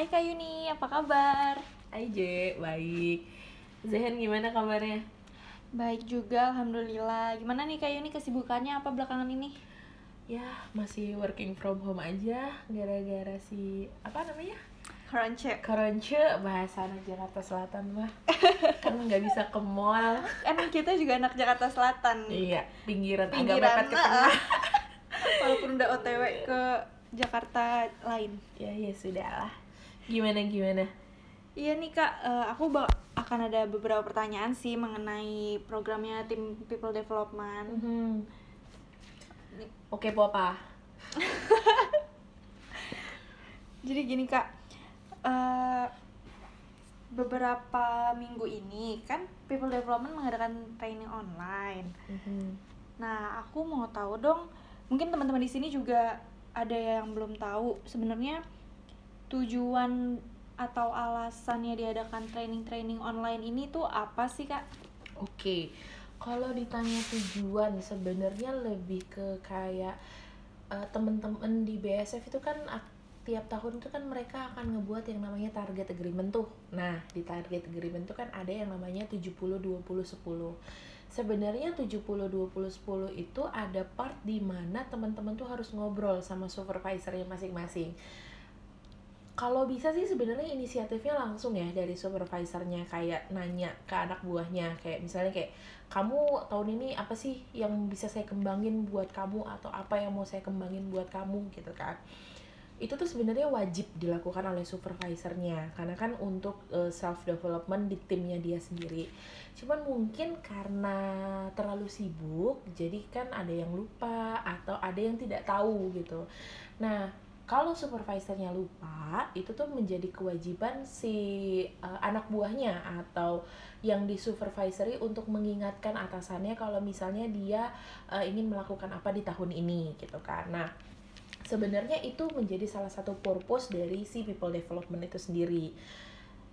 Hai Kak Yuni, apa kabar? Hai J, baik. Zehen gimana kabarnya? Baik juga, Alhamdulillah. Gimana nih Kak Yuni kesibukannya apa belakangan ini? Ya, masih working from home aja gara-gara si apa namanya? Crunch Keronce bahasa anak Jakarta Selatan mah kan nggak bisa ke mall Kan kita juga anak Jakarta Selatan. iya pinggiran, Pinggiran, agak mepet ke tengah. Walaupun udah OTW ke Jakarta lain. ya ya sudah lah gimana gimana Iya nih Kak, eh, aku bak- akan ada beberapa pertanyaan sih mengenai programnya tim People Development. Mhm. oke papa Jadi gini kak, eh, beberapa minggu ini kan People Development mengadakan training online. Mhm. Nah, aku mau tahu dong, mungkin teman-teman di sini juga ada yang belum tahu sebenarnya tujuan atau alasannya diadakan training-training online ini tuh apa sih kak? Oke, kalau ditanya tujuan sebenarnya lebih ke kayak eh, temen-temen di BSF itu kan tiap tahun itu kan mereka akan ngebuat yang namanya target agreement tuh. Nah, di target agreement tuh kan ada yang namanya 70 20 10. Sebenarnya 70 20 10 itu ada part di mana teman-teman tuh harus ngobrol sama supervisornya masing-masing kalau bisa sih sebenarnya inisiatifnya langsung ya dari supervisornya kayak nanya ke anak buahnya. Kayak misalnya kayak kamu tahun ini apa sih yang bisa saya kembangin buat kamu atau apa yang mau saya kembangin buat kamu? Gitu kan. Itu tuh sebenarnya wajib dilakukan oleh supervisornya. Karena kan untuk self development di timnya dia sendiri. Cuman mungkin karena terlalu sibuk jadi kan ada yang lupa atau ada yang tidak tahu gitu. Nah kalau supervisornya lupa itu tuh menjadi kewajiban si uh, anak buahnya atau yang di supervisory untuk mengingatkan atasannya kalau misalnya dia uh, ingin melakukan apa di tahun ini gitu nah sebenarnya itu menjadi salah satu purpose dari si people development itu sendiri.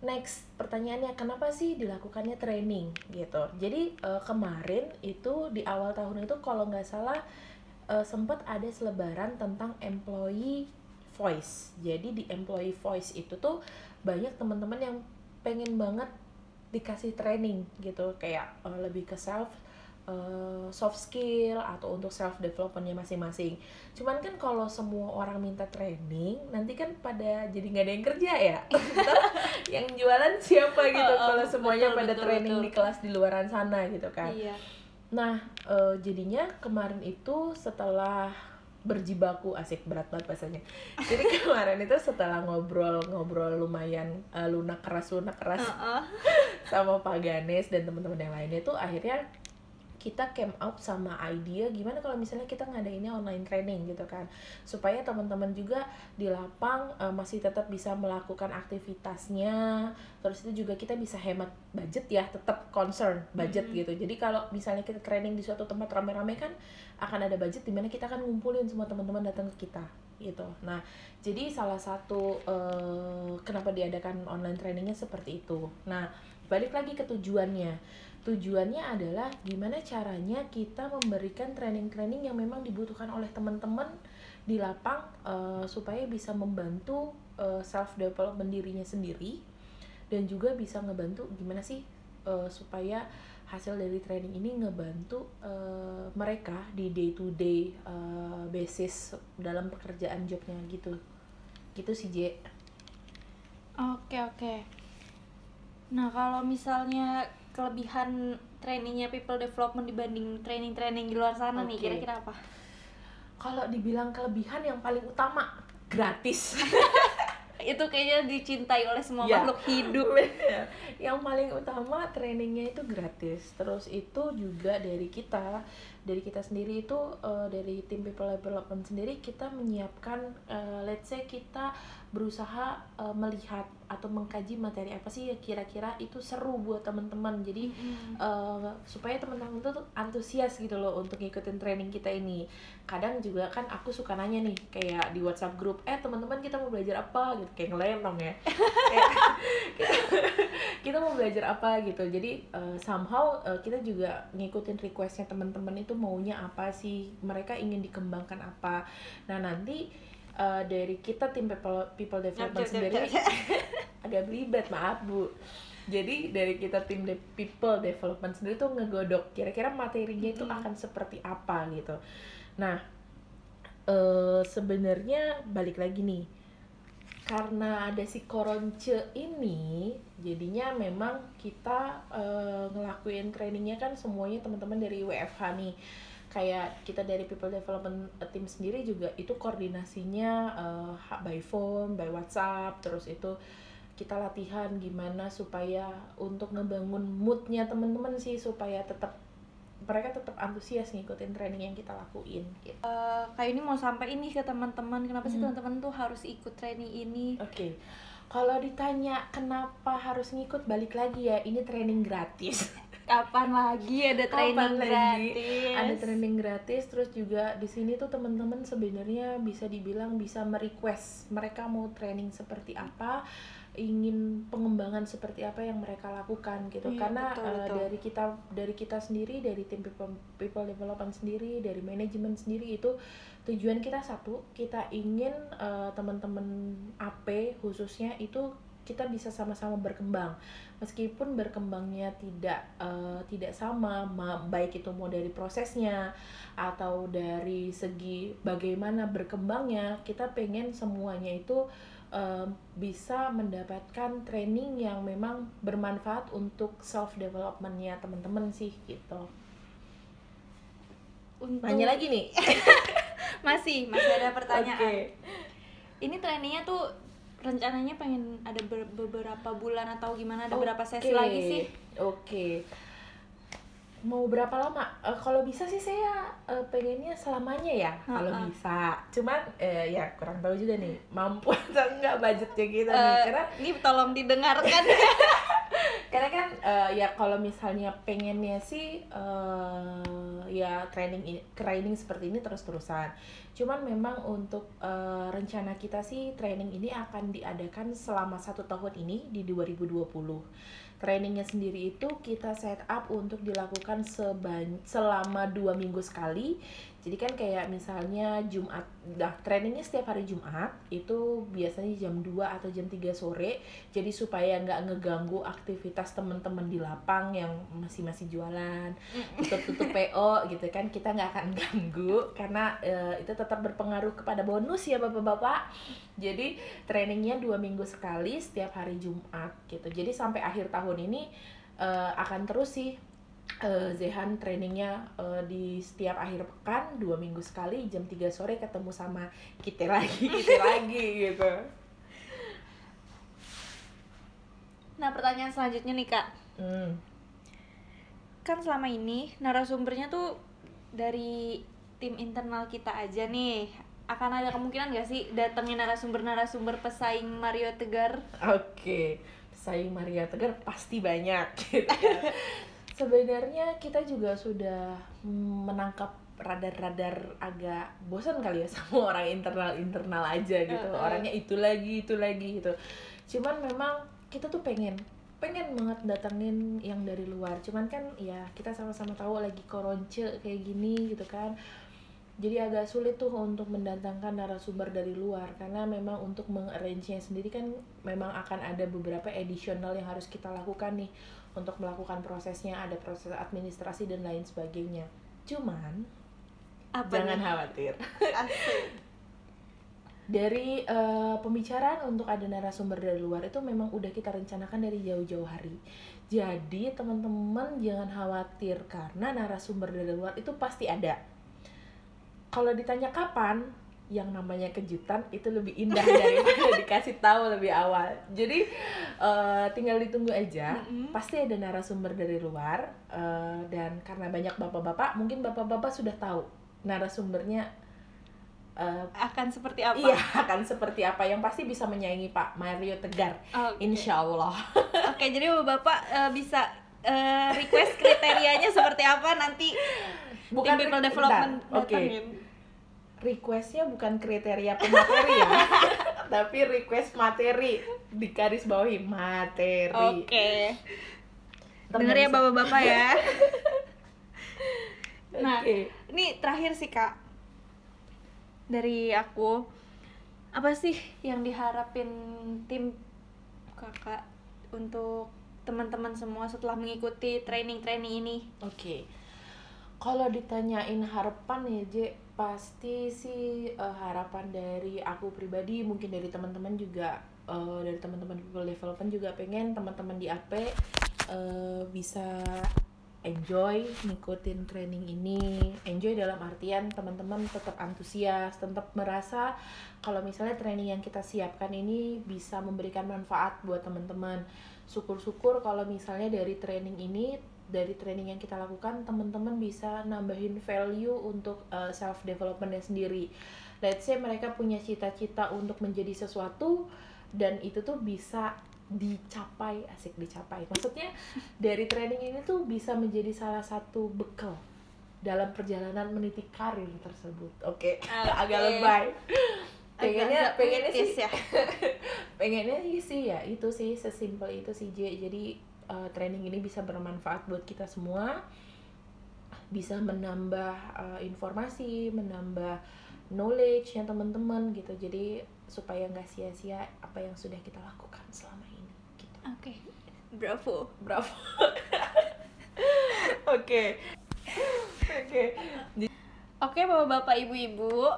Next pertanyaannya kenapa sih dilakukannya training gitu? Jadi uh, kemarin itu di awal tahun itu kalau nggak salah uh, sempat ada selebaran tentang employee voice. Jadi di employee voice itu tuh banyak teman-teman yang pengen banget dikasih training gitu, kayak uh, lebih ke self uh, soft skill atau untuk self developmentnya masing-masing. Cuman kan kalau semua orang minta training, nanti kan pada jadi nggak ada yang kerja ya. Ntar yang jualan siapa gitu Oh, oh, kalau semuanya betul, pada betul, training betul. di kelas di luaran sana gitu kan. Iya. Nah, eh, jadinya kemarin itu setelah berjibaku asik berat banget bahasanya. Jadi kemarin itu setelah ngobrol-ngobrol lumayan eh, lunak keras lunak keras Heeh. sama Pak Ganes dan teman-teman yang lainnya itu akhirnya kita came up sama idea gimana kalau misalnya kita ngadainnya online training gitu kan. Supaya teman-teman juga di lapang eh, masih tetap bisa melakukan aktivitasnya. Terus itu juga kita bisa hemat budget ya tetap concern budget Mhm. gitu. Jadi kalau misalnya kita training di suatu tempat rame-rame kan akan ada budget di mana kita akan ngumpulin semua teman-teman datang ke kita gitu. Nah jadi salah satu eh, kenapa diadakan online trainingnya seperti itu. Nah balik lagi ke tujuannya. Tujuannya adalah gimana caranya kita memberikan training-training yang memang dibutuhkan oleh teman-teman di lapang eh, supaya bisa membantu self development dirinya sendiri dan juga bisa ngebantu gimana sih eh, supaya hasil dari training ini ngebantu eh, mereka di day to day eh, basis dalam pekerjaan jobnya gitu. Gitu sih J. Oke oke. Nah kalau misalnya kelebihan trainingnya people development dibanding training-training di luar sana nih Oke. kira-kira apa? kalau dibilang kelebihan yang paling utama gratis Itu kayaknya dicintai oleh semua Ya. makhluk hidup. Bener. yang paling utama trainingnya itu gratis terus itu juga dari kita dari kita sendiri itu eh, dari tim people development sendiri kita menyiapkan eh, let's say kita berusaha eh, melihat atau mengkaji materi apa sih yang kira-kira itu seru buat teman-teman. Jadi Mm-mm. eh, supaya teman-teman tuh antusias gitu loh untuk ngikutin training kita ini. Kadang juga kan aku suka nanya nih kayak di WhatsApp grup eh teman-teman kita mau belajar apa? Gitu kayak ngelempeng ya. Kayak, kita mau belajar apa gitu. Jadi eh, somehow eh, kita juga ngikutin requestnya teman-teman itu maunya apa sih? Mereka ingin dikembangkan apa? Nah nanti eh, dari kita tim people people development cep, sendiri cep, cep. agak belibet maaf bu. Jadi dari kita tim de- people development sendiri tuh ngegodok kira-kira materinya itu akan seperti apa gitu. Nah eh sebenarnya balik lagi nih karena ada si koronce ini jadinya memang kita eh, ngelakuin trainingnya kan semuanya teman-teman dari WFH nih. Kayak kita dari people development team sendiri juga itu koordinasinya eh, by phone, by WhatsApp, terus itu kita latihan gimana supaya untuk ngebangun moodnya teman-teman sih supaya tetap mereka tetap antusias ngikutin training yang kita lakuin gitu. Eh, kayak ini mau sampai ini ke teman-teman kenapa sih Hmm. teman-teman tuh harus ikut training ini Oke. Kalau ditanya kenapa harus ngikut balik lagi ya, ini training gratis. kapan lagi ada training Kapan lagi gratis Ada training gratis terus juga di sini tuh teman-teman sebenarnya bisa dibilang bisa merequest mereka mau training seperti apa, ingin pengembangan seperti apa yang mereka lakukan gitu. Iya, Karena betul, betul. dari kita dari kita sendiri, dari tim people, people development sendiri, dari manajemen sendiri itu tujuan kita satu, kita ingin eh, teman-teman AP khususnya itu kita bisa sama-sama berkembang. Meskipun berkembangnya tidak eh, tidak sama ma- baik itu mau dari prosesnya atau dari segi bagaimana berkembangnya kita pengen semuanya itu eh, bisa mendapatkan training yang memang bermanfaat untuk self developmentnya teman-teman sih gitu. Untuk- nanya lagi nih. Masih masih ada pertanyaan. Oke. ini trainingnya tuh rencananya pengen ada ber- beberapa bulan atau gimana ada berapa Oke, sesi lagi sih Oke. Mau berapa lama? Eh, kalau bisa sih saya eh, pengennya selamanya ya, kalau Ha-ha. bisa. Cuman eh, ya kurang tahu juga nih, mampu atau enggak budgetnya kita nih. Eh, Karena ini tolong didengarkan karena kan eh, ya kalau misalnya pengennya sih eh, ya training ini training seperti ini terus-terusan. Cuman memang untuk eh, rencana kita sih training ini akan diadakan selama satu tahun ini di 2020. Trainingnya sendiri itu kita set up untuk dilakukan selama dua minggu sekali. Jadi kan kayak misalnya Jumat, nah trainingnya setiap hari Jumat itu biasanya jam 2 atau jam 3 sore. Jadi supaya nggak ngeganggu aktivitas teman-teman di lapang yang masih masih jualan tutup tutup PO gitu kan kita nggak akan ganggu karena eh, itu tetap berpengaruh kepada bonus ya bapak-bapak. Jadi trainingnya dua minggu sekali setiap hari Jumat gitu. Jadi sampai akhir tahun ini eh, akan terus sih eh, Zehan trainingnya eh, di setiap akhir pekan dua minggu sekali jam 3 sore ketemu sama kita lagi. Kita lagi gitu. Nah pertanyaan selanjutnya nih kak. Hmm. kan selama ini narasumbernya tuh dari tim internal kita aja nih. Akan ada kemungkinan gak sih datangnya narasumber-narasumber pesaing Mario Tegar? Oke, pesaing Maria Tegar pasti banyak gitu kan. Sebenarnya kita juga sudah menangkap radar-radar agak bosan kali ya sama orang internal-internal aja gitu. Orangnya itu lagi, itu lagi gitu. Cuman memang kita tuh pengen pengen banget datengin yang dari luar. Cuman kan ya kita sama-sama tahu lagi koronce kayak gini gitu kan jadi agak sulit tuh untuk mendatangkan narasumber dari luar karena memang untuk mengarrange-nya sendiri kan memang akan ada beberapa additional yang harus kita lakukan nih untuk melakukan prosesnya ada proses administrasi dan lain sebagainya. Cuman apa jangan nih? khawatir. Dari eh, pembicaraan untuk ada narasumber dari luar itu memang udah kita rencanakan dari jauh-jauh hari. Jadi teman-teman jangan khawatir karena narasumber dari luar itu pasti ada. Kalau ditanya kapan yang namanya kejutan itu lebih indah daripada dikasih tahu lebih awal jadi eh, tinggal ditunggu aja Mm-mm. pasti ada narasumber dari luar eh, dan karena banyak bapak-bapak mungkin bapak-bapak sudah tahu narasumbernya eh, akan seperti apa iya akan seperti apa yang pasti bisa menyaingi Pak Mario Tegar Oke. Insya Allah Oke, jadi bapak eh, bisa eh, request kriterianya seperti apa nanti bukan tim people development oke datangin. Requestnya bukan kriteria pemateri ya tapi request materi di garis bawahi materi Oke. Denger nggak ya bapak-bapak ya. Nah, Oke. ini terakhir sih kak dari aku apa sih yang diharapin tim kakak untuk teman-teman semua setelah mengikuti training-training ini Oke. Kalau ditanyain harapan ya, J, pasti sih eh, harapan dari aku pribadi, mungkin dari teman-teman juga eh, dari teman-teman people development juga pengen teman-teman di AP eh, bisa enjoy ngikutin training ini. Enjoy dalam artian teman-teman tetap antusias, tetap merasa kalau misalnya training yang kita siapkan ini bisa memberikan manfaat buat teman-teman. Syukur-syukur kalau misalnya dari training ini dari training yang kita lakukan teman-teman bisa nambahin value untuk uh, self developmentnya sendiri. Let's say mereka punya cita-cita untuk menjadi sesuatu dan itu tuh bisa dicapai asik dicapai. Maksudnya dari training ini tuh bisa menjadi salah satu bekal dalam perjalanan meniti karir tersebut. Oke, Oke. agak lebay. Pengennya pengennya sih ya pengennya sih ya itu sih sesimpel itu sih J jadi uh, training ini bisa bermanfaat buat kita semua. Bisa menambah uh, informasi menambah knowledge yang teman-teman gitu. Jadi supaya nggak sia-sia apa yang sudah kita lakukan selama ini gitu. Oke. Bravo. Bravo. Oke. Oke. Oke bapak-bapak ibu-ibu.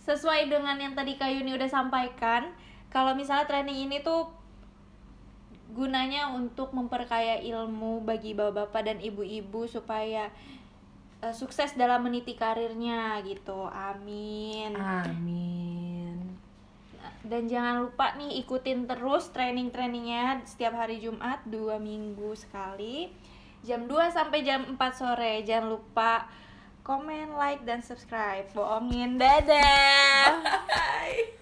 Sesuai dengan yang tadi Kak Yuni udah sampaikan Kalau misalnya training ini tuh Gunanya untuk memperkaya ilmu bagi bapak-bapak dan ibu-ibu Supaya eh, sukses dalam meniti karirnya gitu. Amin. Amin. Dan jangan lupa nih ikutin terus training-trainingnya Setiap hari Jumat dua minggu sekali. Jam 2 sampai jam 4 sore. Jangan lupa komen, like, dan subscribe. Bohongin, dadah. Bye.